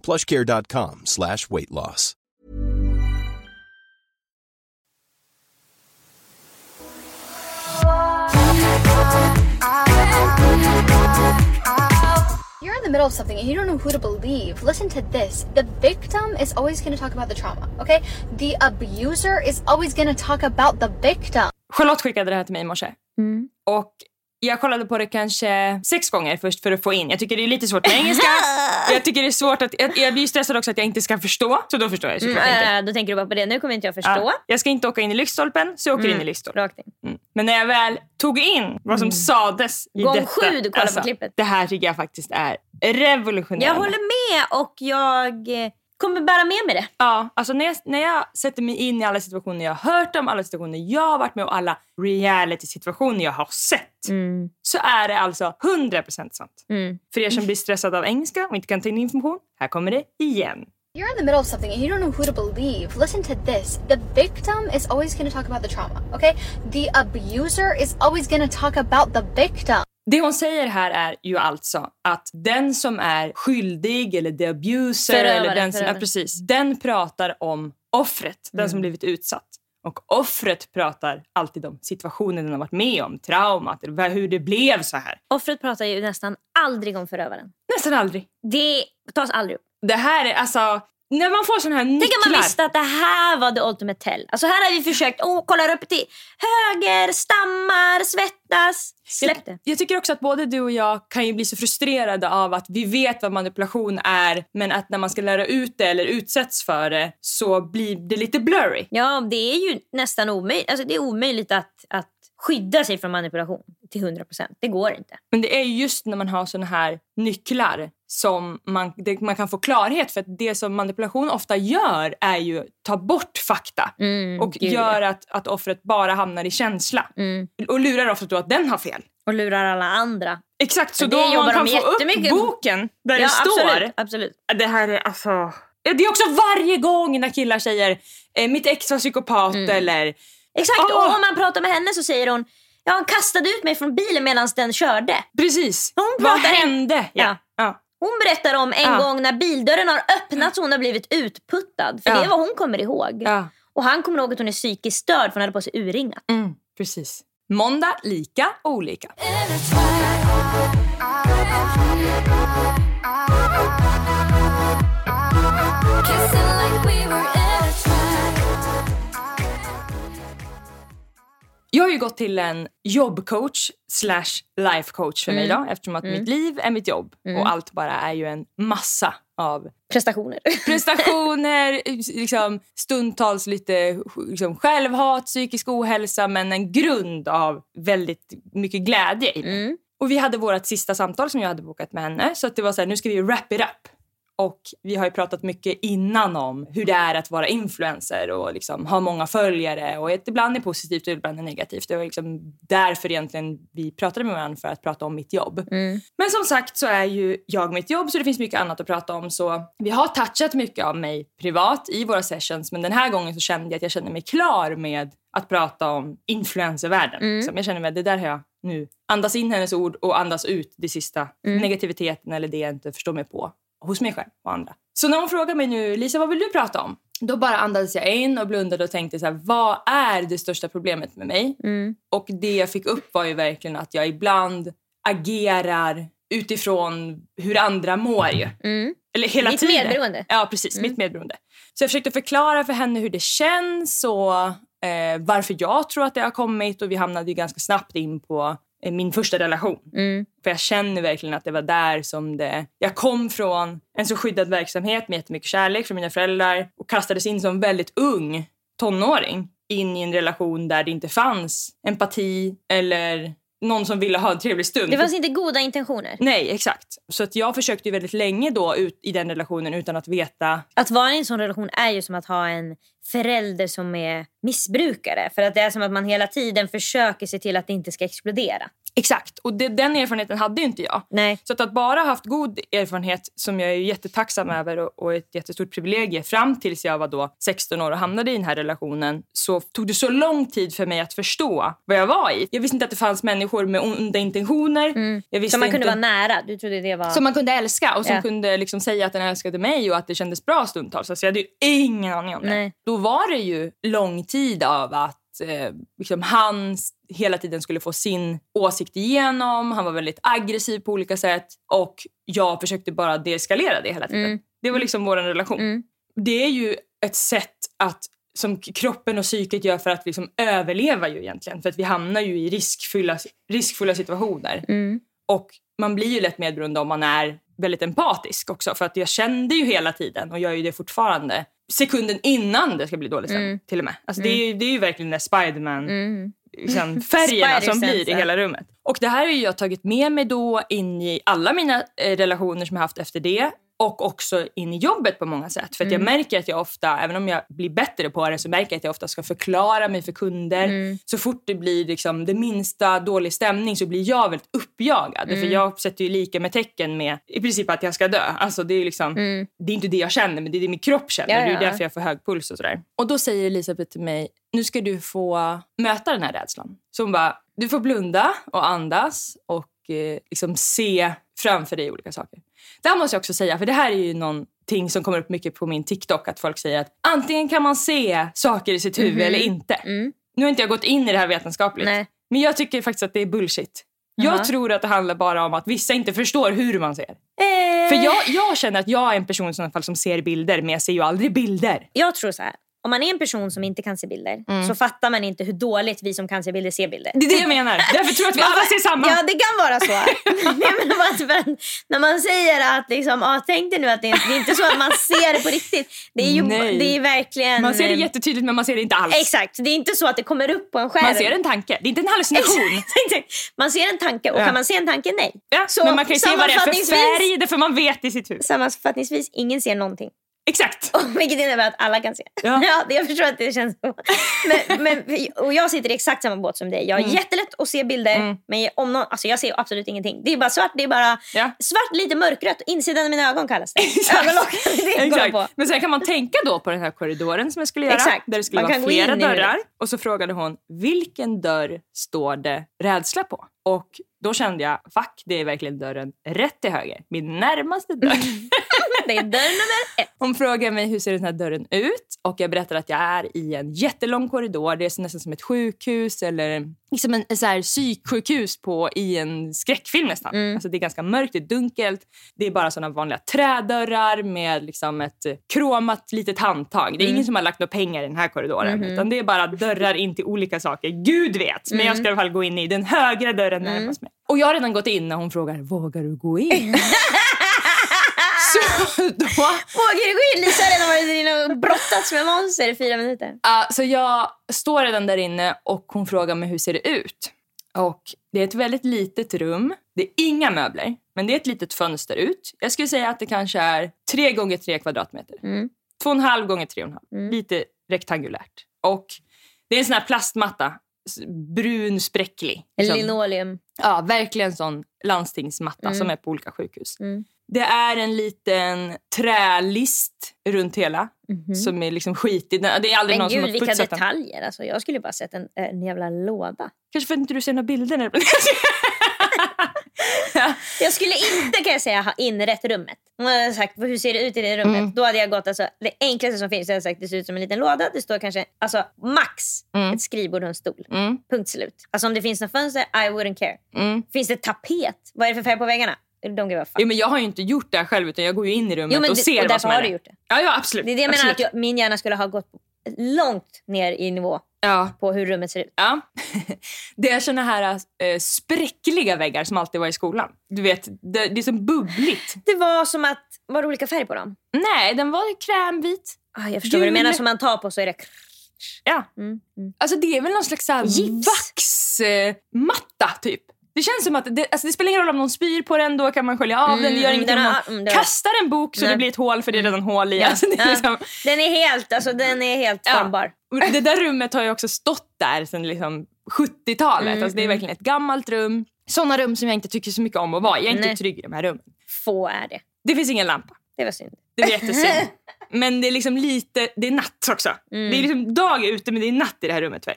plushcare.com slash weight loss. You're in the middle of something and you don't know who to believe. Listen to this. The victim is always going to talk about the trauma, okay? The abuser is always going to talk about the victim. Charlotte skickade det här till mig i morse. Mm. Och jag kollade på det kanske sex gånger först för att få in. Jag tycker det är lite svårt med engelska. jag tycker det är svårt att, jag, jag blir stressad också att jag inte ska förstå. Så då förstår jag såklart inte. Äh, då tänker du bara på det. Nu kommer inte jag förstå. Ja, jag ska inte åka in i lyktstolpen så jag åker in i lyktstolpen. Rakt in. Mm. Men när jag väl tog in vad som sades i Gång detta. alltså, sju du kollar på klippet. Det här tycker jag faktiskt är revolutionerande. Jag håller med och jag eh, kommer bära med mig det. Ja, alltså när jag, när jag sätter mig in i alla situationer jag har hört om, alla situationer jag har varit med och alla reality-situationer jag har sett. Så är det alltså 100% sant. För er som blir stressade av engelska och inte kan ta in information, här kommer det igen. You're in the middle of something and you don't know who to believe. Listen to this. The victim is always going to talk about the trauma, okay? The abuser is always going to talk about the victim. Det hon säger här är ju alltså att den som är skyldig eller the abuser Förövare, eller den som är förövare. precis, den pratar om offret, den som blivit utsatt. Och offret pratar alltid om situationen den har varit med om, traumat, eller hur det blev så här. Offret pratar ju nästan aldrig om förövaren. Nästan aldrig. Det tas aldrig upp. Det här är alltså, när man får såna här nycklar. Tänk om man visste att det här var the ultimate tell. Alltså här har vi försökt, åh kolla upp till höger, stammar, svettas. Släpp det. Jag, jag tycker också att både du och jag kan ju bli så frustrerade av att vi vet vad manipulation är men att när man ska lära ut det eller utsätts för det så blir det lite blurry. Ja, det är ju nästan omöjligt. Alltså, det är omöjligt att, att skydda sig från manipulation till 100%. Det går inte. Men det är ju just när man har såna här nycklar som man, det, man kan få klarhet. För att det som manipulation ofta gör är ju ta bort fakta Mm, och gud, gör att, att offret bara hamnar i känsla. Mm. Och lurar offret då att den har fel. Och lurar alla andra. Exakt, så då man kan få upp boken där ja, det står. Absolut, absolut. Det här är alltså... Det är också varje gång när killar säger eh, mitt ex var psykopat Mm. eller Exakt, Åh! och om man pratar med henne så säger hon Ja, han kastade ut mig från bilen medan den körde. precis. Hon Vad hände? Ja. Ja. Hon berättar om en Ja. gång när bildörren har öppnats och hon har blivit utputtad. För Ja. det är vad hon kommer ihåg. Ja. Och han kommer ihåg att hon är psykiskt störd för hon hade på sig urringat. Mm, precis. Måndag, lika, olika. Jag har ju gått till en jobbcoach slash lifecoach för mig Mm. då eftersom att mitt liv är mitt jobb och allt bara är ju en massa av Prestationer. prestationer, liksom, stundtals lite liksom, självhat, psykisk ohälsa men en grund av väldigt mycket glädje i mig. Mm. Och vi hade vårt sista samtal som jag hade bokat med henne så att det var så här, nu ska vi wrap it up. Och vi har ju pratat mycket innan om hur det är att vara influencer och liksom ha många följare. Och att ibland är positivt och ibland är negativt. Det var liksom därför egentligen vi pratade med varandra för att prata om mitt jobb. Mm. Men som sagt så är ju jag mitt jobb så det finns mycket annat att prata om. Så vi har touchat mycket av mig privat i våra sessions men den här gången så kände jag att jag kände mig klar med att prata om influencervärlden. Mm. Liksom. Jag känner mig, det där har jag nu. Andas in hennes ord och andas ut det sista. Mm. Negativiteten eller det jag inte förstår mig på hos mig själv och andra. Så när hon frågar mig nu, Lisa vad vill du prata om? Då bara andades jag in och blundade och tänkte så här, vad är det största problemet med mig? Mm. Och det jag fick upp var ju verkligen att jag ibland agerar utifrån hur andra mår ju. Mm. Eller hela Ditt tiden. medberoende. Ja, precis. Mitt medberoende. Så jag försökte förklara för henne hur det känns och eh, varför jag tror att det har kommit. Och vi hamnade ju ganska snabbt in på min första relation. Mm. För jag känner verkligen att det var där som det... Jag kom från en så skyddad verksamhet med jättemycket kärlek från mina föräldrar och kastades in som väldigt ung tonåring in i en relation där det inte fanns empati eller någon som ville ha en trevlig stund. Det fanns inte goda intentioner. Nej, exakt. Så att jag försökte ju väldigt länge då ut i den relationen utan att veta. Att vara i en sån relation är ju som att ha en förälder som är missbrukare. För att det är som att man hela tiden försöker se till att det inte ska explodera. Exakt. Och det, den erfarenheten hade inte jag. Nej. Så att, att bara haft god erfarenhet som jag är jättetacksam över och, och ett jättestort privilegie fram tills jag var då 16 år och hamnade i den här relationen så tog det så lång tid för mig att förstå vad jag var i. Jag visste inte att det fanns människor med onda intentioner. Jag visste Som man kunde inte... vara nära. Du trodde det var... Som man kunde älska och som Ja. kunde liksom säga att den älskade mig och att det kändes bra stundtals. Alltså jag hade ju ingen aning om det. Nej. Då var det ju lång tid av att eh, liksom han hela tiden skulle få sin åsikt igenom. Han var väldigt aggressiv på olika sätt och jag försökte bara deeskalera det hela tiden. Mm. Det var liksom vår relation. Mm. Det är ju ett sätt att som kroppen och psyket gör för att liksom överleva ju egentligen. För att vi hamnar ju i riskfulla, riskfulla situationer. Mm. Och man blir ju lätt medberoende om man är väldigt empatisk också. För att jag kände ju hela tiden och gör ju det fortfarande. Sekunden innan det ska bli dålig stämning till och med. Alltså det, är ju, det är ju verkligen den Spiderman Mm. liksom, färgerna som blir i hela rummet. Och det här har jag tagit med mig då in i alla mina eh, relationer som jag haft efter det. Och också in i jobbet på många sätt. För att Mm. jag märker att jag ofta, även om jag blir bättre på det, så märker jag att jag ofta ska förklara mig för kunder. Mm. Så fort det blir liksom det minsta dålig stämning så blir jag väldigt uppjagad. För Mm. jag sätter ju lika med tecken med i princip att jag ska dö. Alltså det är liksom, det är inte det jag känner men det är det min kropp känner. Mm. Ja, Det är ja. därför jag får hög puls och sådär. Och då säger Elisabeth till mig, nu ska du få möta den här rädslan. Så hon bara, du får blunda och andas och eh, liksom se framför dig olika saker. Det här måste jag också säga, för det här är ju någonting som kommer upp mycket på min TikTok. Att folk säger att antingen kan man se saker i sitt huvud eller inte. Mm. Nu har inte jag gått in i det här vetenskapligt. Nej. Men jag tycker faktiskt att det är bullshit. Jag Jaha. tror att det handlar bara om att vissa inte förstår hur man ser. Eh, För jag, jag känner att jag är en person i fall som ser bilder, men jag ser ju aldrig bilder. jag tror så här. Om man är en person som inte kan se bilder Mm. så fattar man inte hur dåligt vi som kan se bilder ser bilder. Det är det jag menar. Därför tror jag att vi alla ser samma. Ja, det kan vara så. att när man säger att liksom, ah, tänk dig nu att det är, det är inte så att man ser det på riktigt. Det är ju Nej. det är verkligen... Man ser det jättetydligt men man ser det inte alls. Exakt, det är inte så att det kommer upp på en skärm. Man ser en tanke. Det är inte en hallucination. Exakt. man ser en tanke och Ja. kan man se en tanke? Nej. Ja, Så men man kan ju se vad det är för färg, det för man vet i sitt huvud. Sammanfattningsvis, ingen ser någonting. Exakt. Vilket innebär att alla kan se. Ja. det- jag förstår att det känns så. Men, men, och jag sitter i exakt samma båt som dig. Jag har Mm. jättelätt att se bilder. Men om någon, alltså jag ser absolut ingenting. Det är bara svart, det är bara Ja. svart, lite mörkrött. Insidan av mina ögon kallas det. Exakt. Ögonlock. det. Men sen kan man tänka då på den här korridoren som jag skulle göra. Exakt. Där det skulle Man vara flera dörrar. Och så frågade hon, vilken dörr står det rädsla på? Och då kände jag, fuck, det är verkligen dörren rätt till höger. Min närmaste dörr. Det är dörr nummer ett. Hon frågar mig hur ser den här dörren ut och jag berättar att jag är i en jättelång korridor. Det är nästan som ett sjukhus eller liksom en, så här psyksjukhus på, i en skräckfilm nästan. Mm. Alltså det är ganska mörkt, det är dunkelt. Det är bara såna vanliga trädörrar med liksom ett eh, kromat litet handtag. Det är Mm. ingen som har lagt några pengar i den här korridoren. Mm-hmm. Utan det är bara dörrar in till olika saker. Gud vet! Men jag ska i alla fall gå in i den högra dörren Mm. närmast mig. Och jag har redan gått in när hon frågar, vågar du gå in? då... Vågar du gå in? Lisa har redan varit inne och brottats med monster i fyra minuter. Ja, så jag står redan där inne och hon frågar mig hur ser det ut. Och Det är ett väldigt litet rum. Det är inga möbler, men det är ett litet fönster ut. Jag skulle säga att det kanske är tre gånger tre kvadratmeter. Mm. Två och en halv gånger tre och en halv. Lite rektangulärt. Och Det är en sån här plastmatta. Brun, spräcklig. Liksom. Linoleum. Ja, verkligen sån landstingsmatta som är på olika sjukhus. Mm. Det är en liten trälist runt hela som är liksom skitig. Det är aldrig. Men någon som gud har vilka den. detaljer. Alltså, jag skulle bara sett en, en jävla låda. Kanske för att inte du ser några bilder. När... Jag skulle inte kan jag säga ha inrett rummet. Om jag hade sagt hur ser det ut i det rummet. Mm. Då hade jag gått alltså, det enklaste som finns. Jag hade sagt det ser ut som en liten låda. Det står kanske alltså, max ett skrivbord och en stol. Mm. Punkt slut. Alltså om det finns något fönster, I wouldn't care. Mm. Finns det tapet? Vad är det för färg på väggarna? Don't give a fuck. Jo, men jag har ju inte gjort det själv utan jag går ju in i rummet Jo, men och ser och vad som har är du gjort det. Ja, ja absolut. Det är det jag menar att jag, min hjärna skulle ha gått långt ner i nivå Ja. på hur rummet ser ut. Ja. Det är såna här äh, spräckliga väggar som alltid var i skolan. Du vet, det, det är som bubbligt. Det var som att, var det olika färg på dem? Nej, den var krämvit. Ah, jag förstår vad du menar, som man tar på så är det... Ja. Mm, mm. Alltså det är väl någon slags så här Gips. vaxmatta typ. Det känns som att det, alltså det spelar ingen roll om någon spyr på den, då kan man skölja av den. Det gör mm, ingenting om mm, har- kastar en bok så Nej. det blir ett hål för det är redan hål i. Alltså det, är Ja. liksom, Den är helt, alltså, den är helt Ja. formbar. det där rummet har ju också stått där sedan liksom 70-talet. Mm, alltså det är verkligen ett gammalt rum. Såna rum som jag inte tycker så mycket om att vara. Jag är inte Nej. trygg i de här rummen. Få är det. Det finns ingen lampa. Det var synd. Det är jättesynd. Men det är liksom lite, det är natt också. Mm. Det är liksom dag ute men det är natt i det här rummet. Tyvärr.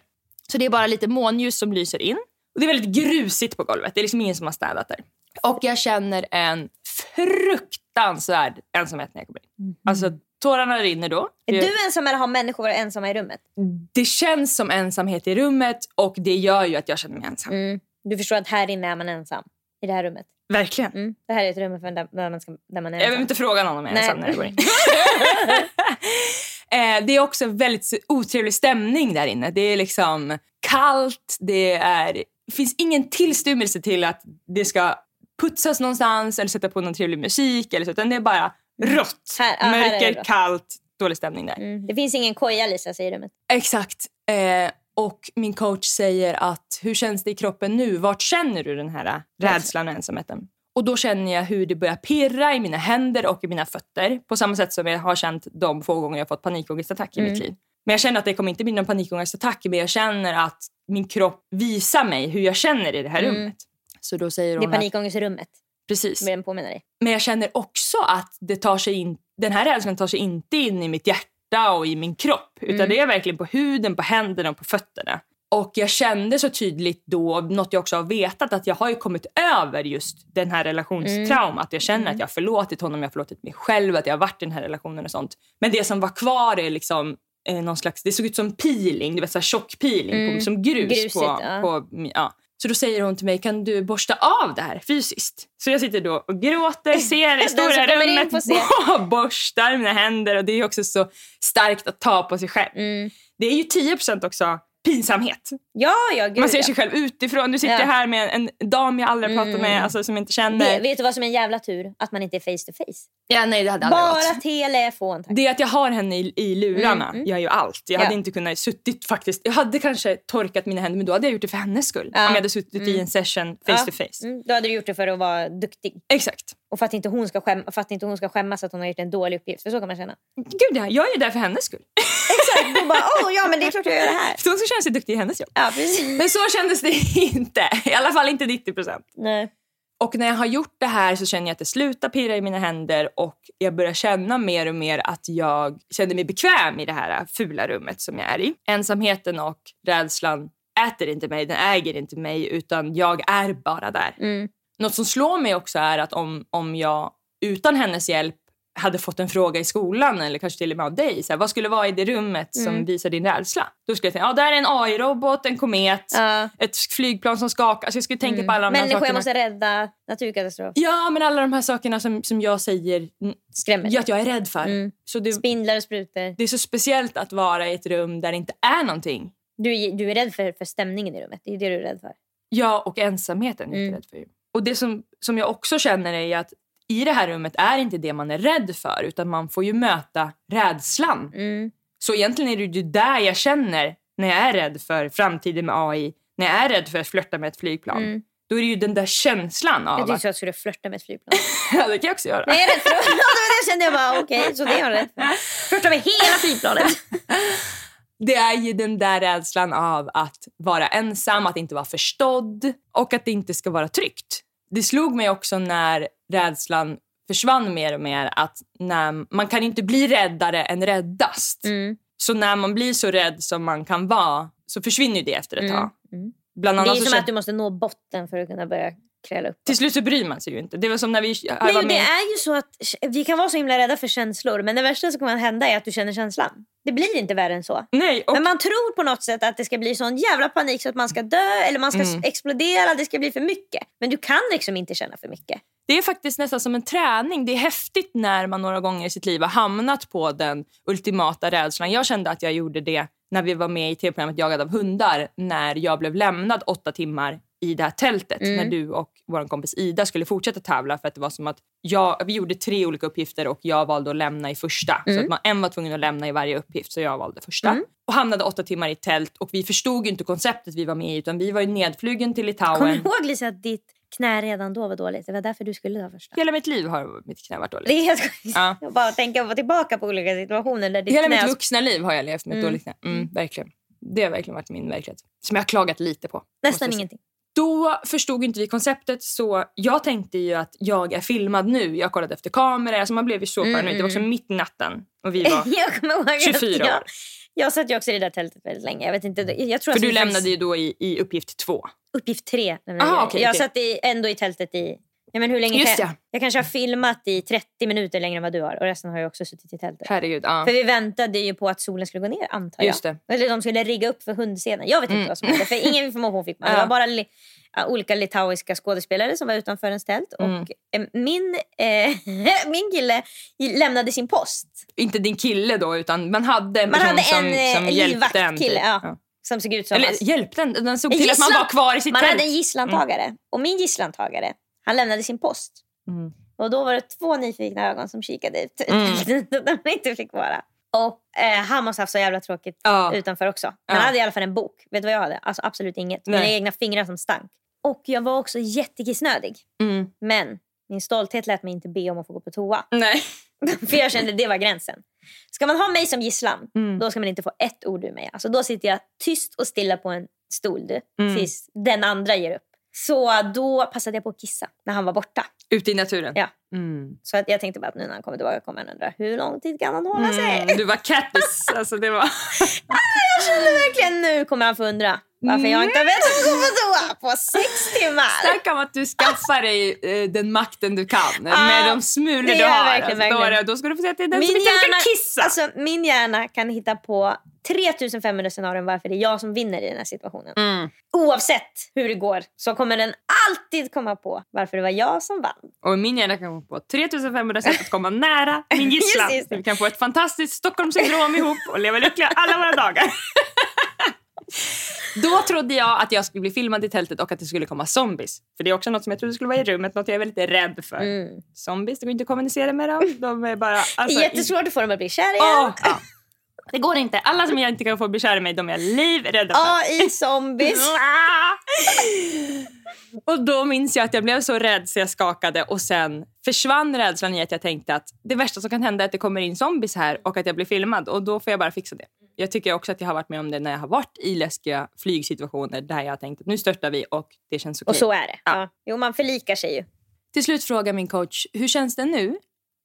Så det är bara lite månljus som lyser in. Och det är väldigt grusigt på golvet. Det är liksom ingen som har städat där. Och jag känner en fruktansvärd ensamhet när jag kommer in. Alltså tårarna rinner då. Är Jag- du ensam eller har människor ensamma i rummet? Det känns som ensamhet i rummet och det gör ju att jag känner mig ensam. Mm. Du förstår att här inne är man ensam. I det här rummet. Verkligen. Mm. Det här är ett rum för där, man, ska, där man är Jag ensam. behöver inte fråga någon om jag är ensam när jag går in. Eh, det är också väldigt otrevlig stämning där inne. Det är liksom kallt, det är, finns ingen tillstymmelse till att det ska putsas någonstans eller sätta på någon trevlig musik. Eller så, utan det är bara rått. Här- ja, här Mörker, rått. kallt, dålig stämning där. Mm. Det finns ingen koja Lisa säger i rummet. Exakt. Eh, och min coach säger att hur känns det i kroppen nu? Vart känner du den här rädslan och ensamheten? Och då känner jag hur det börjar pirra i mina händer och i mina fötter. På samma sätt som jag har känt de få gånger jag fått panikångestattack i mitt liv. Men jag känner att det kommer inte bli någon panikångestattack men jag känner att min kropp visar mig hur jag känner i det här rummet. Så då säger Det är hon att, panikångest i rummet. precis. Påminner dig. Men jag känner också att det tar sig in, den här rädslan tar sig inte in i mitt hjärta och i min kropp. Utan det är verkligen på huden, på händerna och på fötterna. Och jag kände så tydligt då, något jag också har vetat, att jag har ju kommit över just den här relationstrauma. Att jag känner att jag har förlåtit honom, jag har förlåtit mig själv, att jag har varit i den här relationen och sånt. Men det som var kvar är liksom eh, slags, det såg ut som peeling, du vet så här tjock peeling, på, som grus. Grusigt, på, ja. på, ja. Så då säger hon till mig, kan du borsta av det här fysiskt? Så jag sitter då och gråter, ser det stora rummet, borstar mina händer. Och det är också så starkt att ta på sig själv. Mm. Det är ju 10% också pinsamhet. Ja, ja, gud Man ser ja. sig själv utifrån. Nu sitter Ja. jag här med en dam jag aldrig har pratat med, alltså, som jag inte känner. Vet, vet du vad som är en jävla tur? Att man inte är face to face. Ja, nej, det hade aldrig Bara gått. telefon. Tack. Det är att jag har henne i, i lurarna Mm, mm. gör ju allt. Jag Ja. hade inte kunnat suttit faktiskt. Jag hade kanske torkat mina händer men då hade jag gjort det för hennes skull. Ja. Om jag hade suttit i en session face Ja. to face. Mm, då hade du gjort det för att vara duktig. Exakt. Och för att inte hon ska, skäm, för att inte hon ska skämmas att hon har gjort en dålig uppgift. För så kan man känna. Gud ja, jag är ju där för hennes skull. Exakt, du bara åh ja men det är klart jag gör det här. För hon ska känna sig duktig i hennes jobb. Ja precis. Men så kändes det inte. I alla fall inte 90 procent. Nej. Och när jag har gjort det här så känner jag att det slutar pirra i mina händer och jag börjar känna mer och mer att jag känner mig bekväm i det här fula rummet som jag är i. Ensamheten och rädslan äter inte mig, den äger inte mig utan jag är bara där. Mm. Något som slår mig också är att om, om jag utan hennes hjälp hade fått en fråga i skolan eller kanske till och med av dig. Så här, vad skulle vara i det rummet som Mm. visar din rädsla? Då skulle jag tänka, ja där är en AI-robot, en komet, Ja. ett flygplan som skakar. Alltså jag skulle tänka på alla de här Människor sakerna. måste rädda naturkatastrof. Ja, men alla de här sakerna som, som jag säger mm, Skrämmer. ja, att jag är rädd för. Mm. Så det, Spindlar och sprutor. det är så speciellt att vara i ett rum där det inte är någonting. Du, är- du är rädd för, för stämningen i rummet. Det är det du är rädd för. Ja, och ensamheten är jag Mm. rädd för. Och det som, som jag också känner är att i det här rummet är inte det man är rädd för utan man får ju möta rädslan. Mm. Så egentligen är det ju där jag känner när jag är rädd för framtiden med AI. när jag är rädd för att flörta med ett flygplan, mm. då är det ju den där känslan av jag att... Jag skulle flörta med ett flygplan. ja, det kan jag också göra. Nej, jag är rädd för det. det kände jag bara, okej, okay, så det är jag rädd för. Flörta med hela flygplanet. Det är ju den där rädslan av att vara ensam, att inte vara förstådd och att det inte ska vara tryggt. Det slog mig också när rädslan försvann mer och mer att när, man kan inte bli räddare än räddast. Mm. Så när man blir så rädd som man kan vara så försvinner det efter ett mm. tag. Mm. Det är som att du måste nå botten för att kunna börja kräla upp. Till slut så bryr man sig ju inte. Det var som när vi med. Det är ju så att vi kan vara så himla rädda för känslor men det värsta som kan hända är att du känner känslan. Det blir inte värre än så. Nej, och... Men man tror på något sätt att det ska bli sån jävla panik så att man ska dö eller man ska mm. explodera. Det ska bli för mycket. Men du kan liksom inte känna för mycket. Det är faktiskt nästan som en träning. Det är häftigt när man några gånger i sitt liv har hamnat på den ultimata rädslan. Jag kände att jag gjorde det när vi var med i tv-programmet Jagad av hundar. När jag blev lämnad åtta timmar i det här tältet mm. när du och vår kompis Ida skulle fortsätta tävla för att det var som att jag, vi gjorde tre olika uppgifter och jag valde att lämna i första. Mm. Så att man, en var tvungen att lämna i varje uppgift så jag valde första. Mm. Och hamnade åtta timmar i tält och vi förstod inte konceptet vi var med i utan vi var ju nedflygen till Litauen. Kommer du ihåg Lisa att ditt knä redan då var dåligt? Det var därför du skulle ta första. Hela mitt liv har mitt knä varit dåligt. Det är helt ja. Jag bara tänka tillbaka på olika situationer där ditt Hela knä... mitt vuxna liv har jag levt med ett mm. dåligt knä. Mm, verkligen. Det har verkligen varit min verklighet. Som jag har klagat lite på. Nästan ingenting. Då förstod inte vi konceptet så jag tänkte ju att jag är filmad nu. Jag kollade efter kameror. Alltså man blev ju så paranoid. Mm, det var också mm. mitt i natten och vi var 24 år. Jag, jag satt ju också i det där tältet väldigt länge. Jag vet inte, jag tror För du lämnade ju då i, i uppgift två. Uppgift tre. Aha, okay, jag okay. satt i, ändå i tältet i Ja, men hur länge Just jag, jag kanske har filmat i 30 minuter längre än vad du har och resten har jag också suttit i tältet. Herregud, ja. För vi väntade ju på att solen skulle gå ner antar jag. Just det. Eller de skulle rigga upp för hundscenen. Jag vet inte mm. vad som hände för ingen information fick man. Ja. Det var bara li, olika litauiska skådespelare som var utanför ens tält. Mm. Och eh, min, eh, min kille lämnade sin post. Inte din kille då utan man hade en person man hade en, som, som hjälpte en. Kille, ja. ja. Som såg ut som... Eller hjälpte en? Den såg till gisslan, att man var kvar i sitt man tält. Hade en gisslantagare. Mm. Och min gisslantagare han lämnade sin post. Mm. Och då var det två nyfikna ögon som kikade ut mm. där man inte fick vara. Och eh, Han måste ha haft så jävla tråkigt ja. utanför också. Men ja. han hade i alla fall en bok. Vet du vad jag hade? Alltså absolut inget. Nej. Mina egna fingrar som stank. Och jag var också jättekissnödig. Mm. Men min stolthet lät mig inte be om att få gå på toa. Nej. För jag kände det var gränsen. Ska man ha mig som gisslan, mm. då ska man inte få ett ord ur mig. Alltså, då sitter jag tyst och stilla på en stol du, mm. tills den andra ger upp. Så då passade jag på att kissa när han var borta. Ute i naturen? Ja. Mm. Så att jag tänkte bara att nu när han kommer tillbaka kommer han undra hur lång tid kan han hålla sig? Mm, du var Katniss. alltså det var... ah, jag kände verkligen nu kommer han få undra varför jag inte har bett att gå på toa på sex timmar. Snacka om att du skaffar dig eh, den makten du kan ah, med de smulor du har. Verkligen, alltså. Då, då ska du få säga till den min som inte hjärna, kan kissa. Alltså, min hjärna kan hitta på 3500 scenarion varför det är jag som vinner i den här situationen. Mm. Oavsett hur det går så kommer den alltid komma på varför det var jag som vann. Och min hjärna kan komma på 3500 sätt att komma nära min gisslan. Vi kan få ett fantastiskt Stockholmssyndrom ihop och leva lyckliga alla våra dagar. Då trodde jag att jag skulle bli filmad i tältet och att det skulle komma zombies. För det är också något som jag trodde skulle vara i rummet, något jag är väldigt rädd för. Mm. Zombies, det går inte att kommunicera med dem. De är bara... Alltså, Jättesvårt att få dem att bli kära igen. Oh, ja. Det går inte. Alla som jag inte kan få bli kär i mig, de är livrädda för. AI-zombies. och då minns jag att jag blev så rädd så jag skakade och sen försvann rädslan i att jag tänkte att det värsta som kan hända är att det kommer in zombies här och att jag blir filmad och då får jag bara fixa det. Jag tycker också att jag har varit med om det när jag har varit i läskiga flygsituationer där jag har tänkt att nu störtar vi och det känns okej. Och så är det. Ja. Ja. Jo, man förlikar sig ju. Till slut frågar min coach, hur känns det nu?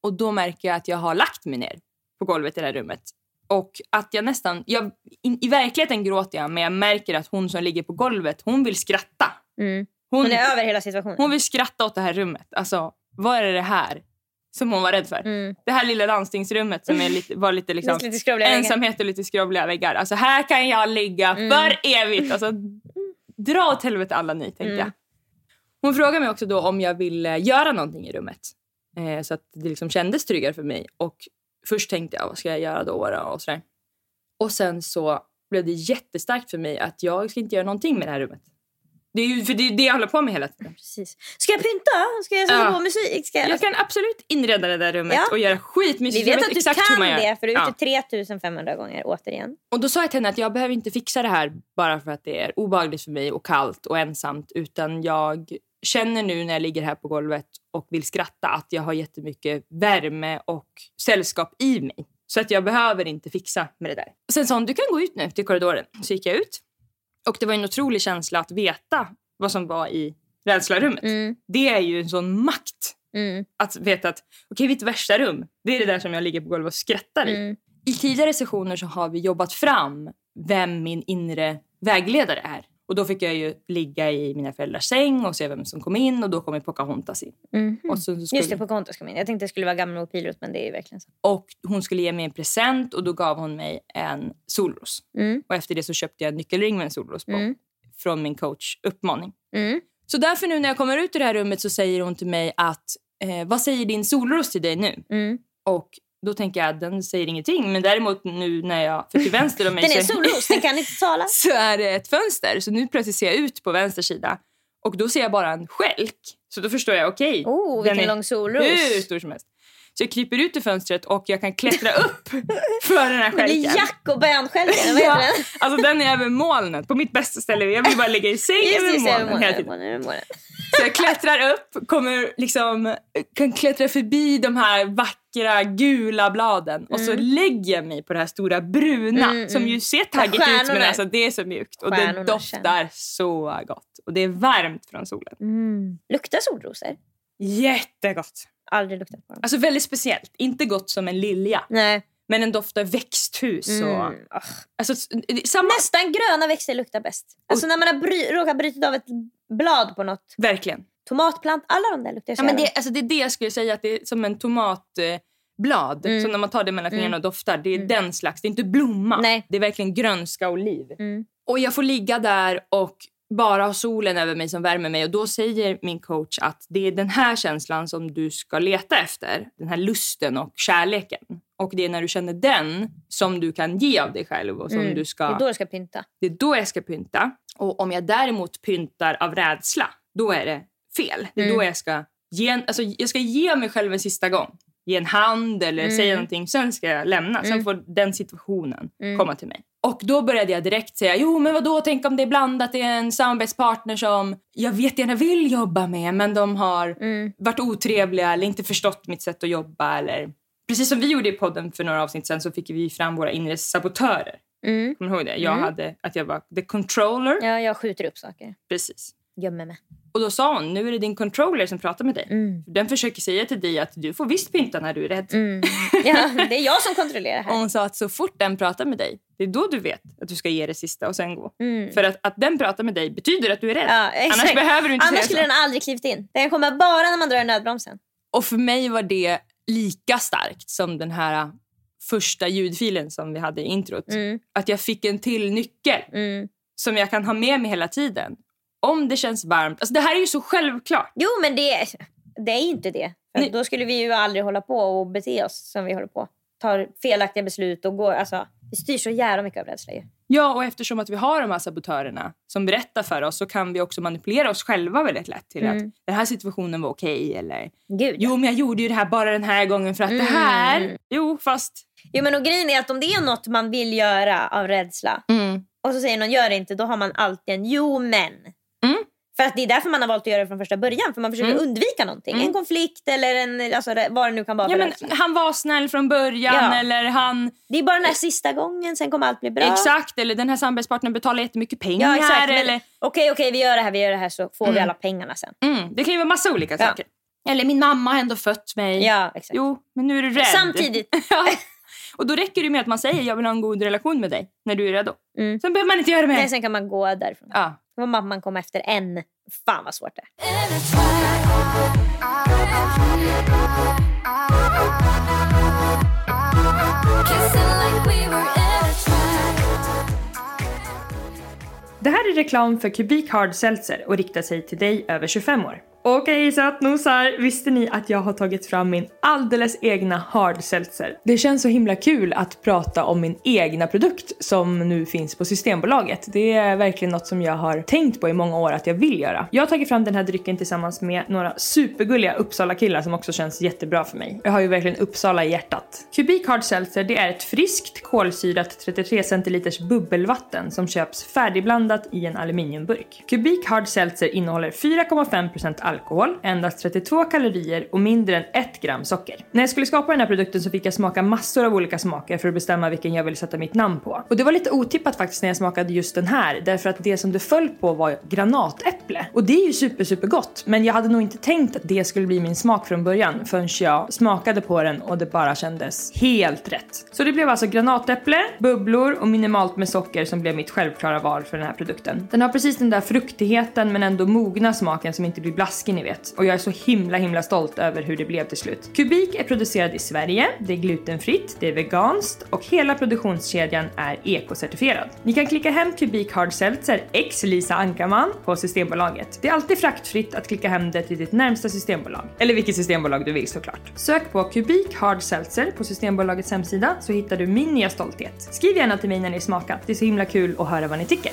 Och då märker jag att jag har lagt mig ner på golvet i det här rummet och att jag nästan, jag, in, i verkligheten gråter jag men jag märker att hon som ligger på golvet, hon vill skratta. Mm. Hon, hon, är över hela situationen. Hon vill skratta åt det här rummet. Alltså, vad är det här som hon var rädd för? Mm. Det här lilla landstingsrummet som är lite, var lite, liksom, lite ensamhet och lite skrovliga väggar. Alltså, här kan jag ligga mm. för evigt. Alltså, dra åt helvete alla ni, tänkte mm. jag. Hon frågade mig också då om jag ville göra någonting i rummet. Eh, så att det liksom kändes tryggare för mig. Och först tänkte jag, vad ska jag göra då? Och, sådär. och sen så blev det jättestarkt för mig att jag ska inte göra någonting med det här rummet. Det är ju för det, är det jag håller på med hela tiden. Precis. Ska jag pynta? Ska jag sätta Ja. på musik? Ska jag... Jag kan absolut inreda det där rummet Ja. och göra skitmysigt. Vi vet att du kan det, för du har Ja. gjort det 3500 gånger återigen. Och då sa jag till henne att jag behöver inte fixa det här bara för att det är obehagligt för mig och kallt och ensamt. Utan jag känner nu när jag ligger här på golvet och vill skratta att jag har jättemycket värme och sällskap i mig. Så att jag behöver inte fixa med det där. Sen sa hon, du kan gå ut nu till korridoren. Så gick jag ut. Och det var en otrolig känsla att veta vad som var i rädslarummet. Mm. Det är ju en sån makt. Mm. Att veta att okej, mitt värsta rum, det är det där som jag ligger på golvet och skrattar i. Mm. I tidigare sessioner så har vi jobbat fram vem min inre vägledare är. Och då fick jag ju ligga i mina föräldrars säng och se vem som kom in och då kom ju Pocahontas in. Mhm. Och, så skulle, Just det, Pocahontas kom in. Jag tänkte det skulle vara Gamla och Pilot, men det är ju verkligen så. och hon skulle ge mig en present och då gav hon mig en solros. Mm. Och efter det så köpte jag en nyckelring med en solros på. Mm. Från min coach uppmaning. Mm. Så därför nu när jag kommer ut ur det här rummet så säger hon till mig att eh, vad säger din solros till dig nu? Mm. Och då tänker jag att den säger ingenting. Men däremot nu när jag, för till vänster om mig Den är solros, den kan inte tala. så är det ett fönster. Så nu plötsligt ser jag ut på vänster sida och då ser jag bara en skälk. Så då förstår jag, okej, Oh, den vilken är lång solros. hur stor som helst. Så jag kryper ut ur fönstret och jag kan klättra upp för den här Det blir skälken. Jack och bönskälken, vad heter den? alltså den är över molnet, på mitt bästa ställe. Jag vill bara ligga i säng Just över det, är det molnen hela tiden. Så jag klättrar upp, kommer liksom, kan klättra förbi de här vackra gula bladen och så lägger jag mig på det här stora bruna Mm, mm. som ju ser taggigt ut men alltså det är så mjukt och det doftar så gott och det är varmt från solen. Mm. Luktar solrosor? Jättegott! Aldrig luktat på dem. Alltså väldigt speciellt, inte gott som en lilja Nej. men den doftar växthus och Mm. Alltså, s- samma, Nästan gröna växter luktar bäst. Alltså när man har bry- råkat bryta av ett blad på något. verkligen. Tomatplant, alla de där luktar så Ja, men det, alltså, det är det jag skulle säga att det är som en tomatblad. Mm. Som när man tar det mellan fingrarna Mm. och doftar. Det är Mm. den slags. Det är inte blomma. Nej. Det är verkligen grönska och liv. Mm. Och jag får ligga där och bara ha solen över mig som värmer mig. Och då säger min coach att det är den här känslan som du ska leta efter. Den här lusten och kärleken. Och det är när du känner den som du kan ge av dig själv. Och som Mm. du ska, Det är då du ska pynta. det är då jag ska pynta. Och om jag däremot pyntar av rädsla, då är det fel. Det är Mm. då jag ska ge, alltså, jag ska ge mig själv en sista gång. Ge en hand eller Mm. säga någonting. Sen ska jag lämna. Sen Mm. får den situationen Mm. komma till mig. Och då började jag direkt säga, jo men vadå, tänk om det är blandat, det är en samarbetspartner som jag vet gärna vill jobba med men de har Mm. varit otrevliga eller inte förstått mitt sätt att jobba. Eller... Precis som vi gjorde i podden för några avsnitt sen så fick vi fram våra inre sabotörer. Mm. Kommer du ihåg det? Jag Mm. hade att jag var the controller. Ja, jag skjuter upp saker. Precis. Gömmer mig. Och då sa hon, nu är det din controller som pratar med dig. Mm. Den försöker säga till dig att du får visst pynta när du är rädd. Mm. Ja, det är jag som kontrollerar Och här. hon sa att så fort den pratar med dig, det är då du vet att du ska ge det sista och sen gå. Mm. För att, att den pratar med dig betyder att du är rädd. Ja. Annars behöver du inte Annars skulle så. den aldrig klivit in. Den kommer bara när man drar i nödbromsen. Och för mig var det lika starkt som den här första ljudfilen som vi hade i introt. Mm. Att jag fick en till nyckel Mm. som jag kan ha med mig hela tiden. Om det känns varmt. Alltså det här är ju så självklart. Jo, men det, det är inte det. För då skulle vi ju aldrig hålla på och bete oss som vi håller på. Tar felaktiga beslut och går... Alltså, vi styr så jävla mycket av rädsla ju. Ja, och eftersom att vi har de här sabotörerna som berättar för oss så kan vi också manipulera oss själva väldigt lätt till Mm. att den här situationen var okej eller Gud, jo, men jag gjorde ju det här bara den här gången för att det Mm. här... Jo, fast... Jo, men och grejen är att om det är något man vill göra av rädsla och så säger någon gör det inte, då har man alltid en jo men. För att det är därför man har valt att göra det från första början. För man försöker Mm. undvika någonting. Mm. En konflikt eller en, alltså, vad det nu kan vara Ja, men han var snäll från början Ja. eller han... Det är bara den här sista gången, sen kommer allt bli bra. Exakt, eller den här samarbetspartnern betalar jättemycket pengar. Ja, exakt. Eller, Okej, okej, vi gör det här, vi gör det här så får vi Mm. alla pengarna sen. mm, det kan ju vara massa olika Ja. saker. Eller min mamma har ändå fött mig. Ja, exakt. Jo, men nu är du rädd. Samtidigt. Och då räcker det med att man säger jag vill ha en god relation med dig när du är redo. Mm. Sen behöver man inte göra mer. Nej, sen kan man gå därifrån. Ja. Då får kom komma efter en. Fan vad svårt det är. Det här är reklam för Kubik Hard Seltzer och riktar sig till dig över 25 år. Okej sötnosar, visste ni att jag har tagit fram min alldeles egna hard seltzer? Det känns så himla kul att prata om min egna produkt som nu finns på Systembolaget. Det är verkligen något som jag har tänkt på i många år att jag vill göra. Jag har tagit fram den här drycken tillsammans med några supergulliga Uppsala killar som också känns jättebra för mig. Jag har ju verkligen Uppsala i hjärtat. Kubik Hard Seltzer det är ett friskt kolsyrat 33 centiliters bubbelvatten som köps färdigblandat i en aluminiumburk. Kubik Hard Seltzer innehåller 4,5% alkohol, endast 32 kalorier och mindre än 1 gram socker. När jag skulle skapa den här produkten så fick jag smaka massor av olika smaker för att bestämma vilken jag ville sätta mitt namn på. Och det var lite otippat faktiskt när jag smakade just den här därför att det som det föll på var granatäpple. Och det är ju super super gott men jag hade nog inte tänkt att det skulle bli min smak från början förrän jag smakade på den och det bara kändes helt rätt. Så det blev alltså granatäpple, bubblor och minimalt med socker som blev mitt självklara val för den här produkten. Den har precis den där fruktigheten men ändå mogna smaken som inte blir blaskig ni vet. Och jag är så himla himla stolt över hur det blev till slut. Kubik är producerad i Sverige, det är glutenfritt, det är veganskt och hela produktionskedjan är ekocertifierad. Ni kan klicka hem Kubik Hard Seltzer x Lisa Ankarman på Systembolaget. Det är alltid fraktfritt att klicka hem det till ditt närmsta systembolag. Eller vilket systembolag du vill såklart. Sök på Kubik Hard Seltzer på Systembolagets hemsida så hittar du min nya stolthet. Skriv gärna till mig när ni smakat. Det är så himla kul att höra vad ni tycker.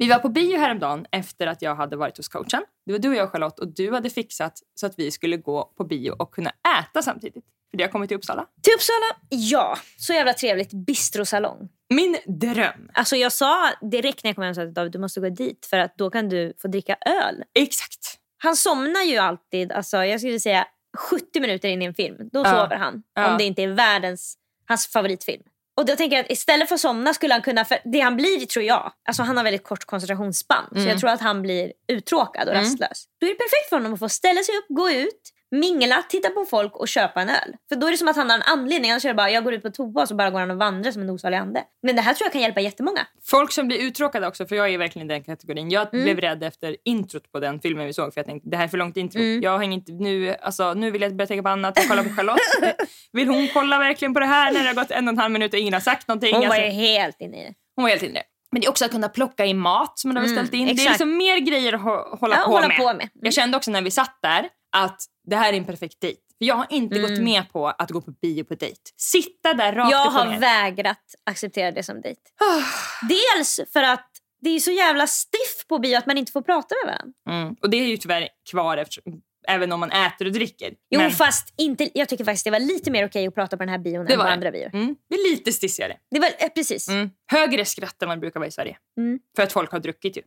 Vi var på bio häromdagen efter att jag hade varit hos coachen. Det var du och jag Charlotte och du hade fixat så att vi skulle gå på bio och kunna äta samtidigt. För det har kommit till Uppsala. Till Uppsala? Ja. Så jävla trevligt. Bistrosalong. Min dröm. Alltså jag sa direkt när jag kom hem att David du måste gå dit för att då kan du få dricka öl. Exakt. Han somnar ju alltid, alltså jag skulle säga 70 minuter in i en film. Då Ja. sover han. Ja. Om det inte är världens, hans favoritfilm. Och då tänker jag att istället för att somna skulle han kunna, för det han blir tror jag, alltså han har väldigt kort koncentrationsspann. Så Mm. jag tror att han blir uttråkad och rastlös. Då är det perfekt för honom att få ställa sig upp, gå ut, mingla, titta på folk och köpa en öl. För då är det som att han har en anledning. Annars är det bara jag går ut på toa och så bara går han och vandrar som en osalig ande. Men det här tror jag kan hjälpa jättemånga. Folk som blir uttråkade också, för jag är verkligen i den kategorin. Jag Mm. blev rädd efter introt på den filmen vi såg för jag tänkte det här är för långt intro. Mm. Jag hänger inte, nu, alltså, nu vill jag börja tänka på annat. Jag kollar på Charlotte. vill hon kolla verkligen på det här när det har gått en och en halv minut och ingen har sagt någonting? Hon var Alltså, helt inne i det. hon var helt inne i det. Men det är också att kunna plocka i mat som man har Mm, beställt in. Det är liksom mer grejer att hå- hålla, Ja, på, hålla med. på med. Mm. Jag kände också när vi satt där att det här är en perfekt dejt. För Jag har inte Mm. gått med på att gå på bio på dejt. Sitta där rakt Jag har ner. vägrat acceptera det som dejt. Dels för att det är så jävla stiff på bio att man inte får prata med varandra. Mm. Och det är ju tyvärr kvar eftersom, även om man äter och dricker. Jo Men- fast inte, jag tycker faktiskt det var lite mer okej att prata på den här bion Det än på det. andra bior. Mm. Det är lite stissigare. Det var, eh, precis. Mm. Högre skratt än det brukar vara i Sverige. Mm. För att folk har druckit ju.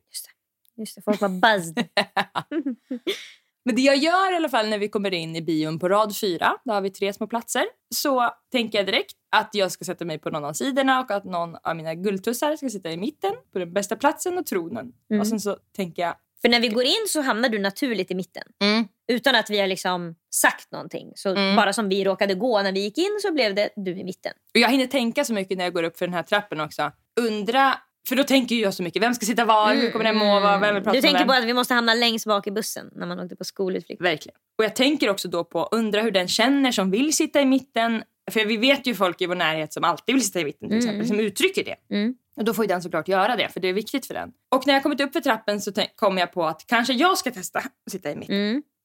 Just det, folk var buzzed. Men det jag gör i alla fall när vi kommer in i bion på rad fyra, där har vi tre små platser, så tänker jag direkt att jag ska sätta mig på någon av sidorna och att någon av mina guldtussar ska sitta i mitten på den bästa platsen och tronen. Mm. Och sen så tänker jag, För när vi går in så hamnar du naturligt i mitten. mm, Utan att vi har liksom sagt någonting. Så Mm. bara som vi råkade gå när vi gick in så blev det du i mitten. och jag hinner tänka så mycket när jag går upp för den här trappen också. undra för då tänker jag så mycket. Vem ska sitta var? Hur kommer den må? Vem vill prata Du tänker vem? på att vi måste hamna längst bak i bussen när man åkte på skolutflykt. Verkligen. Och jag tänker också då på, undra hur den känner som vill sitta i mitten. För vi vet ju folk i vår närhet som alltid vill sitta i mitten till exempel, som uttrycker det. Mm. Och då får ju den såklart göra det, för det är viktigt för den. Och när jag kommit upp för trappen så kom jag på att kanske jag ska testa att sitta i mitten.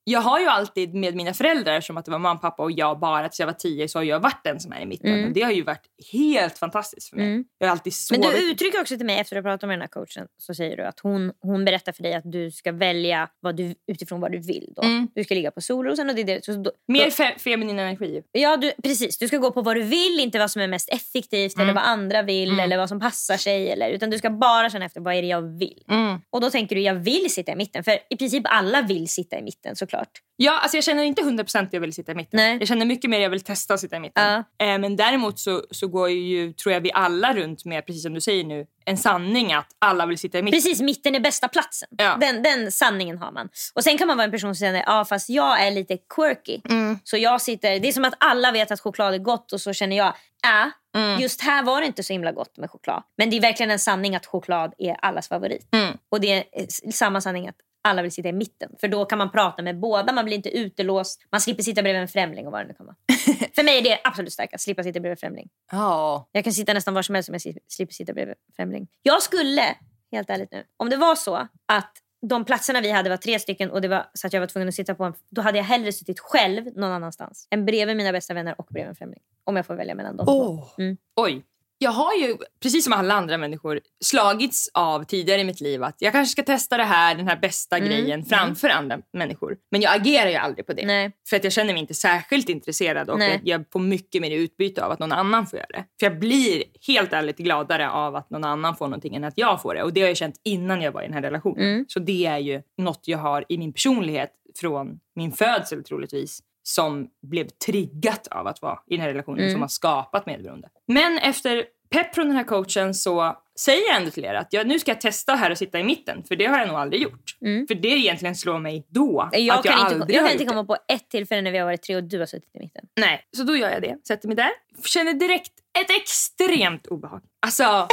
Mm. Jag har ju alltid med mina föräldrar, som att det var mamma, pappa och jag bara tills jag var tio, så har jag varit den som är i mitten. Och det har ju varit helt fantastiskt för mig. Mm. Jag har alltid Men sovit. du uttrycker också till mig efter att ha pratat med den här coachen så säger du att hon, hon berättar för dig att du ska välja vad du, utifrån vad du vill. Då. Mm. Du ska ligga på solrosen och det är det. Så då, Mer fe- feminin energi. ja, du, precis. Du ska gå på vad du vill, inte vad som är mest effektivt Mm. eller vad andra vill eller vad som passar sig. Eller, utan du ska bara känna efter vad är det jag vill. Mm. Och då tänker du jag vill sitta i mitten. För i princip alla vill sitta i mitten såklart. Ja, alltså jag känner inte 100% att jag vill sitta i mitten. Nej. Jag känner mycket mer att jag vill testa att sitta i mitten. Ja. Eh, men däremot så, så går ju, tror jag vi alla runt med, precis som du säger nu, en sanning att alla vill sitta i mitten. Precis, mitten är bästa platsen. Ja. Den, den sanningen har man. Och Sen kan man vara en person som säger ja fast jag är lite quirky. Mm. Så jag sitter, Det är som att alla vet att choklad är gott och så känner jag äh, Mm. just här var det inte så himla gott med choklad. Men det är verkligen en sanning att choklad är allas favorit. Mm. Och det är samma sanning att alla vill sitta i mitten. För då kan man prata med båda, man blir inte utelåst. Man slipper sitta bredvid en främling och vad det nu kan vara. För mig är det absolut starkast, slippa sitta bredvid en främling. Ja. Jag kan sitta nästan var som helst om jag slipper sitta bredvid en främling. Jag skulle, helt ärligt nu, om det var så att de platserna vi hade var tre stycken och det var så att jag var tvungen att sitta på en, då hade jag hellre suttit själv någon annanstans än bredvid mina bästa vänner och bredvid en främling. Om jag får välja mellan de två. Åh. Mm. Oj. Jag har ju, precis som alla andra människor, slagits av tidigare i mitt liv att jag kanske ska testa det här, den här bästa Mm. grejen framför andra människor. Men jag agerar ju aldrig på det. Nej. För att jag känner mig inte särskilt intresserad och jag får mycket mer utbyte av att någon annan får göra det. För jag blir helt ärligt gladare av att någon annan får någonting än att jag får det. Och det har jag känt innan jag var i den här relationen. Mm. Så det är ju något jag har i min personlighet från min födsel troligtvis som blev triggat av att vara i den här relationen Mm. som har skapat medberoende. Men efter pepp från den här coachen så säger jag ändå till er att jag, nu ska jag testa här och sitta i mitten. För det har jag nog aldrig gjort. Mm. För det egentligen slår mig då. Jag att jag kan, aldrig inte, jag kan inte komma på ett tillfälle när vi har varit tre och du har suttit i mitten. Nej, så då gör jag det. Sätter mig där. Känner direkt ett extremt obehag. Alltså,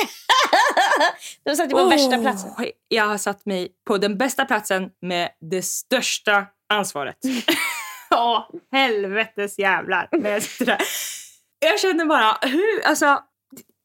Du satt dig på värsta platsen. Jag har satt mig på den bästa platsen med det största ansvaret. Ja, helvetes jävlar. jag där. Jag känner bara, hur, alltså.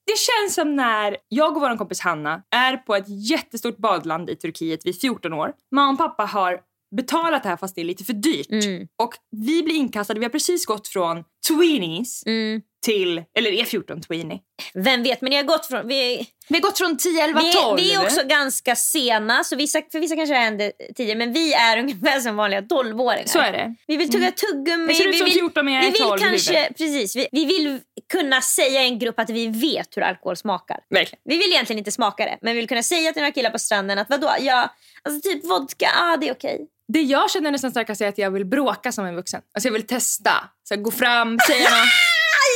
Det känns som när jag och vår kompis Hanna är på ett jättestort badland i Turkiet vid 14 år. Mamma och pappa har betalat det här fast det är lite för dyrt. Mm. Och vi blir inkastade, vi har precis gått från tweenies Mm. till, eller är 14 tweenie. Vem vet, men ni har gått från... Vi, Vi har gått från 10, 11, 12. vi, vi är också ganska sena, så vissa, för vissa kanske det hände tidigare, men vi är ungefär som vanliga 12-åringar. Så är det. Vi vill tugga tuggummi. Jag ser ut vi som vill, 14 men jag vi är vill 12 i kanske, precis, vi, vi vill kunna säga i en grupp att vi vet hur alkohol smakar. Verkligen. Vi vill egentligen inte smaka det, men vi vill kunna säga till några killar på stranden att vadå, ja, alltså typ vodka, ah, det är okej. Det jag känner nästan starkast är att jag vill bråka som en vuxen. Alltså jag vill testa. Så här, gå fram, säga något.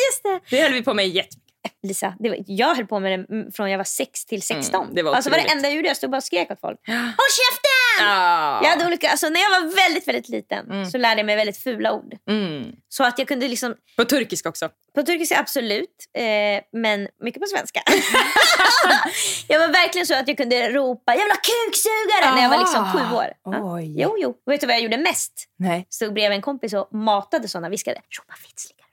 Just det. Det höll vi på med jättemycket. Lisa, det var, jag höll på med det mm, från jag var 6 till 16. Mm, det var alltså var det otroligt. enda jag stod bara och skrek åt folk. Håll käften! Ah. Jag hade olika, alltså när jag var väldigt, väldigt liten så lärde jag mig väldigt fula ord. Mm. Så att jag kunde liksom, På turkiska också. på turkiska absolut, eh, men mycket på svenska. jag var verkligen så att jag kunde ropa jävla kuksugare när jag var liksom sju år. Ja. Oj. Jo, jo. Och vet du vad jag gjorde mest? Nej. Stod bredvid en kompis och matade sådana, viskade ropa vitslingar.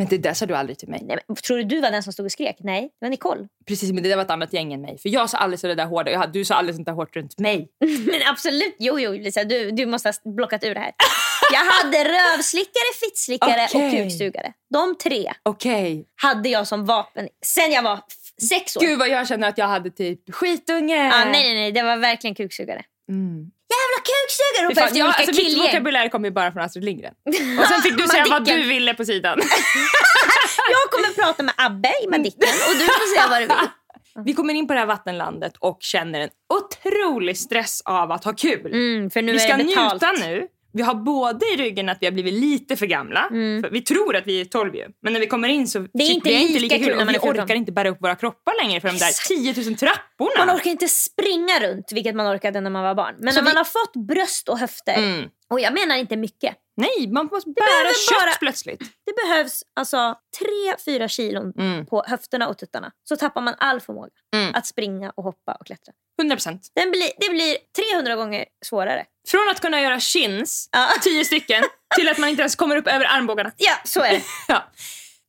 Men det där sa du aldrig till mig. Nej, men, tror du du var den som stod och skrek? Nej, det var Nicole. Precis, men det där var ett annat gäng än mig. För jag sa aldrig så det där hårda. Jag, du sa aldrig sånt där hårt runt mig. Men absolut, jo, jo Lisa, du, du måste ha blockat ur det här. Jag hade rövslickare, fittslickare och Okej. kuksugare. De tre Okej. hade jag som vapen sen jag var sex år. Gud vad jag känner att jag hade typ skitunge. Ah, nej, nej, nej, det var verkligen kuksugare. Mm. Jävla kuksugare! Fan, efter jag, alltså, mitt vokabulär kom ju bara från Astrid Lindgren. Och sen fick du säga vad du ville på sidan. Jag kommer prata med Abbe i Madicken och du får säga vad du vill. Vi kommer in på det här vattenlandet och känner en otrolig stress av att ha kul. Mm, för nu vi är ska det betalt. njuta nu. Vi har både i ryggen att vi har blivit lite för gamla. För vi tror att vi är 12 ju. Men när vi kommer in så Mm. Det är inte vi är inte lika kul Och man vi är 14. orkar inte bära upp våra kroppar längre för de där Exakt. 10 000 trapporna. Man orkar inte springa runt, vilket man orkade när man var barn. Men Så när man vi- har fått bröst och höfter, Mm. och jag menar inte mycket, Nej, man måste bära kött bara, plötsligt. Det behövs alltså 3-4 kilon mm. på höfterna och tuttarna. Så tappar man all förmåga mm. att springa och hoppa och klättra. 100 procent. Det blir 300 gånger svårare. Från att kunna göra chins, ja. 10 stycken, till att man inte ens kommer upp över armbågarna. Ja, så är det. ja.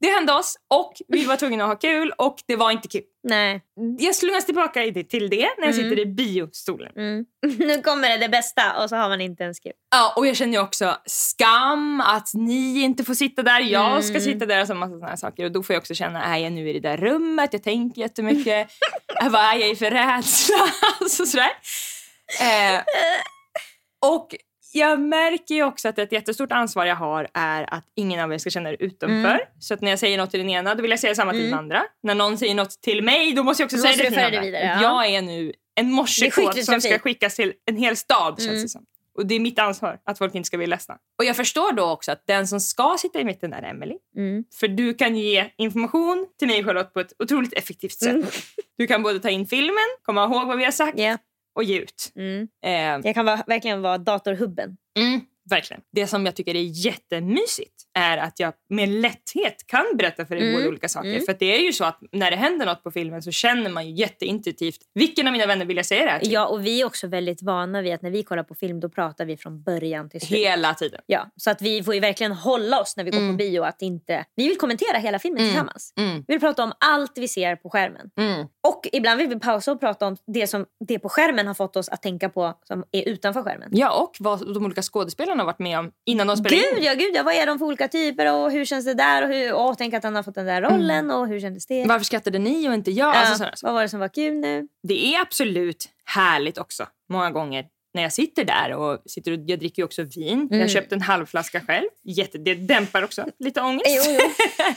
Det hände oss och vi var tvungna att ha kul och det var inte kul. Nej. Jag slungas tillbaka till det när jag mm. sitter i biostolen. Mm. Nu kommer det, det bästa och så har man inte ens kul. Ja, och jag känner också skam att ni inte får sitta där. Jag ska mm. sitta där och så massa sådana saker. Och då får jag också känna, är jag nu i det där rummet? Jag tänker jättemycket. Vad är jag i för rädsla? alltså sådär. Eh, och jag märker ju också att ett jättestort ansvar jag har är att ingen av er ska känna er utanför. Mm. Så att när jag säger något till den ena då vill jag säga samma till mm. den andra. När någon säger något till mig då måste jag också då säga det till den andra. Vidare, ja. Jag är nu en morsekod som ska skickas till en hel stad mm. känns det som. Och det är mitt ansvar att folk inte ska bli ledsna. Och jag förstår då också att den som ska sitta i mitten är Emily. Mm. För du kan ge information till mig Charlotte på ett otroligt effektivt sätt. Mm. Du kan både ta in filmen, komma ihåg vad vi har sagt yeah och ge ut. Mm. Eh, jag kan vara, verkligen vara datorhubben. Mm, verkligen. Det som jag tycker är jättemysigt är att jag med lätthet kan berätta för dig mm. olika saker. Mm. För det är ju så att när det händer något på filmen så känner man ju jätteintuitivt vilken av mina vänner vill jag säga det här till. Ja, och vi är också väldigt vana vid att när vi kollar på film då pratar vi från början till slut. Hela tiden. Ja, så att vi får ju verkligen hålla oss när vi går mm. på bio att inte... Vi vill kommentera hela filmen mm. tillsammans. Mm. Vi vill prata om allt vi ser på skärmen. Mm. Och ibland vill vi pausa och prata om det som det på skärmen har fått oss att tänka på som är utanför skärmen. Ja, och vad de olika skådespelarna har varit med om innan de spelade gud, in. Ja, gud ja, vad är de för olika typer och hur känns det där? Och hur, åh, tänk att han har fått den där rollen mm. och hur kändes det? Varför skrattade ni och inte jag? Ja, alltså, vad var det som var kul nu? Det är absolut härligt också många gånger när jag sitter där och sitter och, jag dricker ju också vin. Mm. Jag har köpt en halv flaska själv. Jätte, det dämpar också lite ångest. Jo, jo.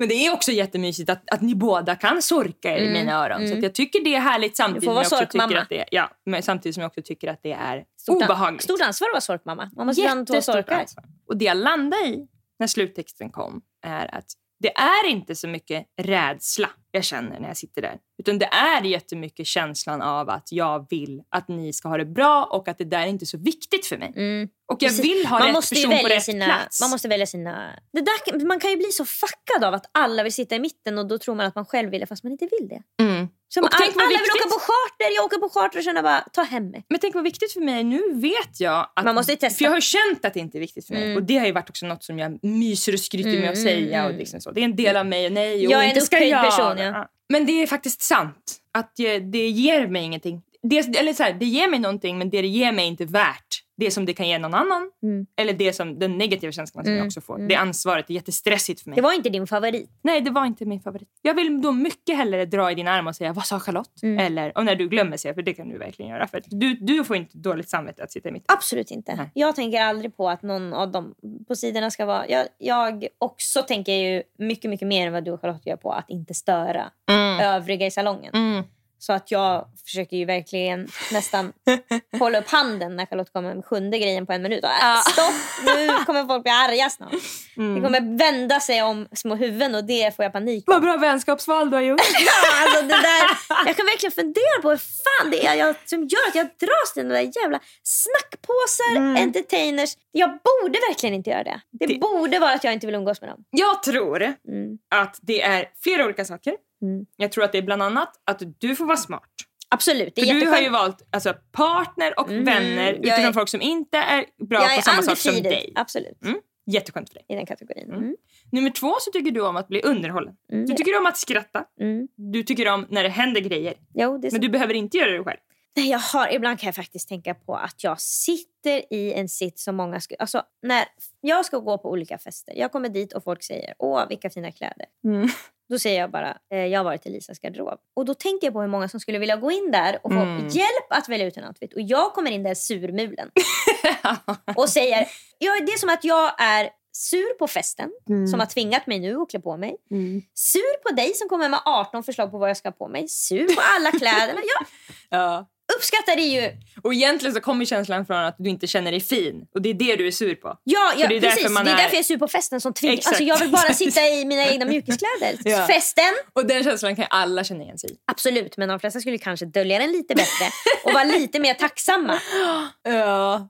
Men det är också jättemysigt att, att ni båda kan sorka er mm. i mina öron. Mm. Så jag tycker det är härligt samtidigt, som jag, också tycker att det, ja, men samtidigt som jag också tycker att det är stort obehagligt. Stort ansvar att vara sorkmamma. Man måste två sorkar. Och det jag landade i när sluttexten kom är att det är inte så mycket rädsla jag känner när jag sitter där. Utan det är jättemycket känslan av att jag vill att ni ska ha det bra och att det där är inte är så viktigt för mig. Mm. Och jag vill ha man rätt måste person på rätt sina, plats. Man måste välja sina... Det där, man kan ju bli så fuckad av att alla vill sitta i mitten och då tror man att man själv vill det fast man inte vill det. Mm. Som all, alla vill åka på charter, jag åker på charter och känner bara ta hem mig. Men tänk vad viktigt för mig. Nu vet jag att... Man måste testa. För jag har känt att det inte är viktigt för mig. Mm. Och det har ju varit också något som jag myser och skryter mm, med att säga. Och liksom så. Det är en del av mig. Nej, och jag inte ska jag. Person, ja. Men det är faktiskt sant. Att det ger mig ingenting. Det, eller så här, det ger mig någonting men det det ger mig är inte värt det som det kan ge någon annan. Mm. Eller det som, den negativa känslan som mm. jag också får. Mm. Det ansvaret är jättestressigt för mig. Det var inte din favorit? Nej, det var inte min favorit. Jag vill då mycket hellre dra i din arm och säga vad sa Charlotte? Mm. Eller och när du glömmer säga, för det kan du verkligen göra. För du, du får inte dåligt samvete att sitta i mitt. Absolut inte. Nej. Jag tänker aldrig på att någon av dem på sidorna ska vara... Jag, jag också tänker ju mycket, mycket mer än vad du och Charlotte gör på att inte störa mm. övriga i salongen. Så att jag försöker ju verkligen nästan hålla upp handen när Charlotte kommer med sjunde grejen på en minut. Och, äh, stopp, nu kommer folk bli arga snart. Mm. Det kommer vända sig om små huvuden och det får jag panik Vad bra vänskapsval du har gjort. ja, alltså det där, jag kan verkligen fundera på hur fan det är jag, som gör att jag dras till den där jävla snackpåsar, mm. entertainers. Jag borde verkligen inte göra det. Det, det. borde vara att jag inte vill umgås med dem. Jag tror mm. att det är flera olika saker. Mm. Jag tror att det är bland annat att du får vara smart. Absolut. Det är För du har ju valt alltså, partner och mm. vänner utifrån är... folk som inte är bra på samma sak som dig. Absolut. Mm. Jätteskönt för dig. I den kategorin. Mm. mm. Nummer två så tycker du om att bli underhållen. Mm. Du tycker om att skratta. Mm. Du tycker om när det händer grejer. Jo, Men du behöver inte göra det själv. Nej, jag har, ibland kan jag faktiskt tänka på att jag sitter i en sitt som många skulle... Alltså, när jag ska gå på olika fester. Jag kommer dit och folk säger åh vilka fina kläder. Mm. Då säger jag bara eh, jag har varit i Lisas garderob. Och då tänker jag på hur många som skulle vilja gå in där och få mm. hjälp att välja ut en outfit. Och jag kommer in där surmulen. och säger, ja, det är som att jag är sur på festen mm. som har tvingat mig nu att klä på mig. Mm. Sur på dig som kommer med 18 förslag på vad jag ska ha på mig. Sur på alla kläderna. Ja. ja uppskattar det ju. Och egentligen så kommer känslan från att du inte känner dig fin. Och det är det du är sur på. Ja, ja det är precis. Det är, är därför jag är sur på festen som tvingar. Alltså, jag vill bara sitta i mina egna mjukiskläder. ja. Festen. Och den känslan kan alla känna igen sig i. Absolut, men de flesta skulle kanske dölja den lite bättre och vara lite mer tacksamma. Ja.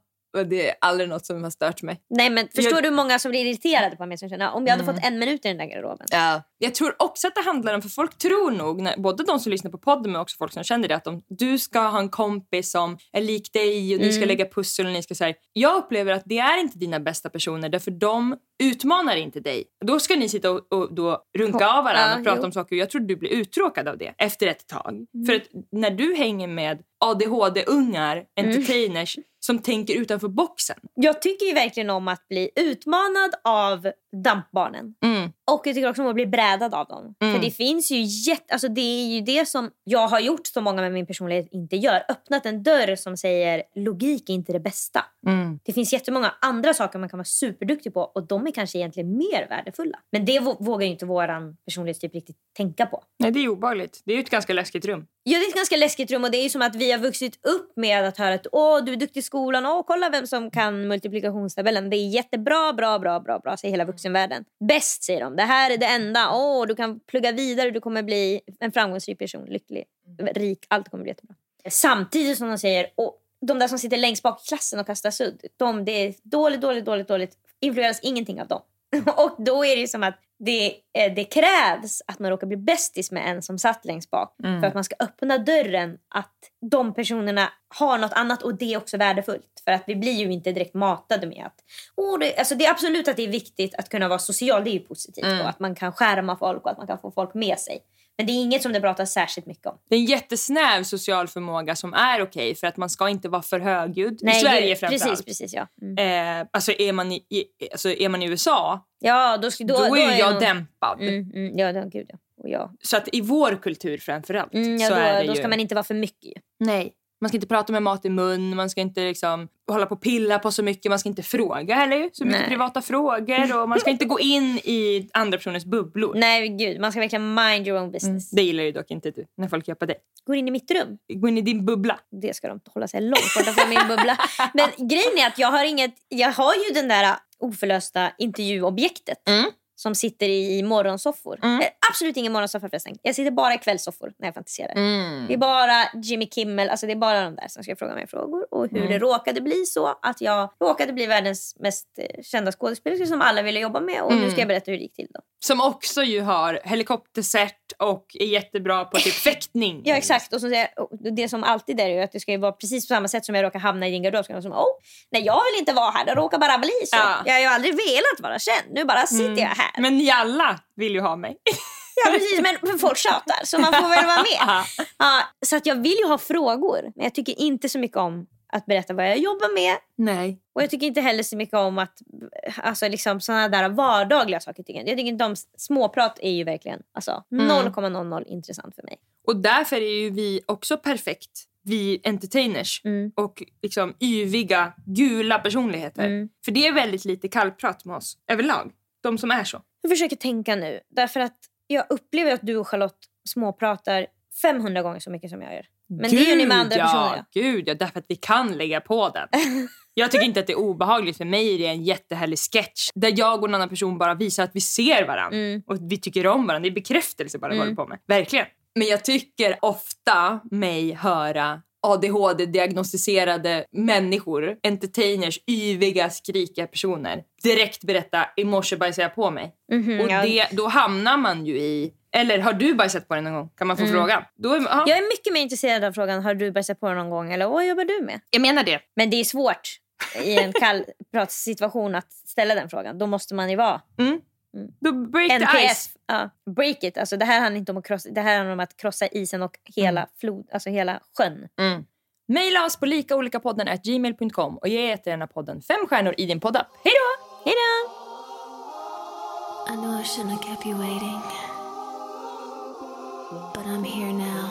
Det är aldrig något som har stört mig. Nej men förstår Jag- du hur många som blir irriterade på mig som känner om jag hade fått en minut i den där garderoben. Ja. Jag tror också att det handlar om, för folk tror nog, när, både de som lyssnar på podden men också folk som känner det, att de, du ska ha en kompis som är lik dig och ni ska lägga pussel och ni ska säga. Jag upplever att det är inte dina bästa personer därför de utmanar inte dig. Då ska ni sitta och, och då runka av varandra Ja, och prata jo. om saker jag tror du blir uttråkad av det efter ett tag. För att när du hänger med ADHD-ungar, entertainers som tänker utanför boxen. Jag tycker ju verkligen om att bli utmanad av dampbarnen. Mm. Och jag tycker också om att bli brädad av dem. Mm. För det finns ju jätte, alltså det är ju det som jag har gjort som många med min personlighet inte gör. Öppnat en dörr som säger logik är inte det bästa. Mm. Det finns jättemånga andra saker man kan vara superduktig på och de är kanske egentligen mer värdefulla. Men det vå- vågar ju inte våran personlighetstyp riktigt tänka på. Nej, det är obehagligt. Det är ju ett ganska läskigt rum. Ja, det är ett ganska läskigt rum och det är ju som att vi har vuxit upp med att höra att åh, du är duktig i skolan, åh, kolla vem som kan multiplikationstabellen. Det är jättebra, bra, bra, bra, bra, säger hela vuxenvärlden. Bäst säger de, det här är det enda, åh, du kan plugga vidare, du kommer bli en framgångsrik person, lycklig, rik, allt kommer bli jättebra. Samtidigt som de säger, åh, de där som sitter längst bak i klassen och kastar sudd, de, det är dåligt, dåligt, dåligt, dåligt, influeras ingenting av dem. Och då är det som att det, eh, det krävs att man råkar bli bästis med en som satt längst bak för att man ska öppna dörren att de personerna har något annat och det är också värdefullt. För att vi blir ju inte direkt matade med att... Oh, det, alltså det är absolut att det är viktigt att kunna vara social, det är ju positivt. Och att man kan skärma folk och att man kan få folk med sig. Men det är inget som det pratas särskilt mycket om. Det är en jättesnäv social förmåga som är okej för att man ska inte vara för högljudd. I Sverige framförallt. Precis, precis ja. Mm. Eh, alltså, är man i, i, alltså är man i USA, Ja, då, då, då, är ju jag nog- dämpad. Mm, mm, ja, då, gud ja. Och ja. Så att i vår kultur framförallt Mm, ja så då, är det då ju... ska man inte vara för mycket. Nej. Man ska inte prata med mat i mun, man ska inte liksom hålla på och pilla på så mycket, man ska inte fråga heller så mycket Nej. privata frågor och man ska inte gå in i andra personers bubblor. Nej, gud. Man ska verkligen mind your own business. Det gillar ju dock inte du när folk gör på dig. Går in i mitt rum. Gå in i din bubbla. Det ska de hålla sig långt borta från min bubbla. Men grejen är att jag har inget... Jag har ju den där oförlösta intervjuobjektet. Mm. Som sitter i, morgonsoffor. Mm. Eh, Absolut ingen morgonsoffa förresten. Jag sitter bara i kvällssoffor när jag fantiserar. Mm. Det är bara Jimmy Kimmel, alltså det är bara de där som ska fråga mig frågor. Och hur Mm. det råkade bli så att jag råkade bli världens mest eh, kända skådespelerska som alla ville jobba med. Och nu Mm. ska jag berätta hur det gick till då. Som också ju har helikoptercert och är jättebra på typ fäktning. Ja exakt. Och så och det som alltid är ju att det ska vara precis på samma sätt som jag råkar hamna i din garderob. Ska som, oh, nej jag vill inte vara här, det råkar bara bli så. Ja. Jag har ju aldrig velat vara känd, nu bara sitter jag här. Men ni alla vill ju ha mig. Ja precis, men folk tjatar så man får väl vara med. Ja, så att jag vill ju ha frågor, men jag tycker inte så mycket om att berätta vad jag jobbar med. Nej. Och jag tycker inte heller så mycket om att, alltså liksom sådana där vardagliga saker. Tycker jag. jag tycker inte om småprat är ju verkligen alltså, Mm. 0,00 intressant för mig. Och därför är ju vi också perfekt, vi entertainers. Mm. Och liksom yviga, gula personligheter. Mm. För det är väldigt lite kallprat med oss överlag. De som är så. Jag försöker tänka nu, därför att jag upplever att du och Charlotte småpratar 500 gånger så mycket som jag gör. Men det gör ni med andra ja, personer. Gud ja, därför att vi kan lägga på den. Jag tycker inte att det är obehagligt. För mig är det en jättehärlig sketch där jag och en annan person bara visar att vi ser varandra. Mm. Och vi tycker om varandra. Det är bekräftelse bara vi håller på med. Verkligen. Men jag tycker ofta mig höra ADHD-diagnostiserade människor, entertainers, yviga, skrikiga personer direkt berätta i morse bajsade jag på mig. Mhm, och ja. det, då hamnar man ju i... Eller har du bajsat på dig någon gång? Kan man få fråga? Då är, ja, Jag är mycket mer intresserad av frågan, har du bajsat på dig någon gång? Eller vad jobbar du med? jag menar det. Men det är svårt i en kallpratssituation att ställa den frågan. Då måste man ju vara Då break the NPF. ice. Ja, break it. Alltså, det här handlar inte om att krossa, det här handlar om att krossa isen och hela, flod, alltså hela sjön. Maila oss på likaolikapodden.gmail.com och ge jättegärna podden fem stjärnor i din poddapp. Hej då! Hej då! I know I shouldn't have kept you waiting, but I'm here now.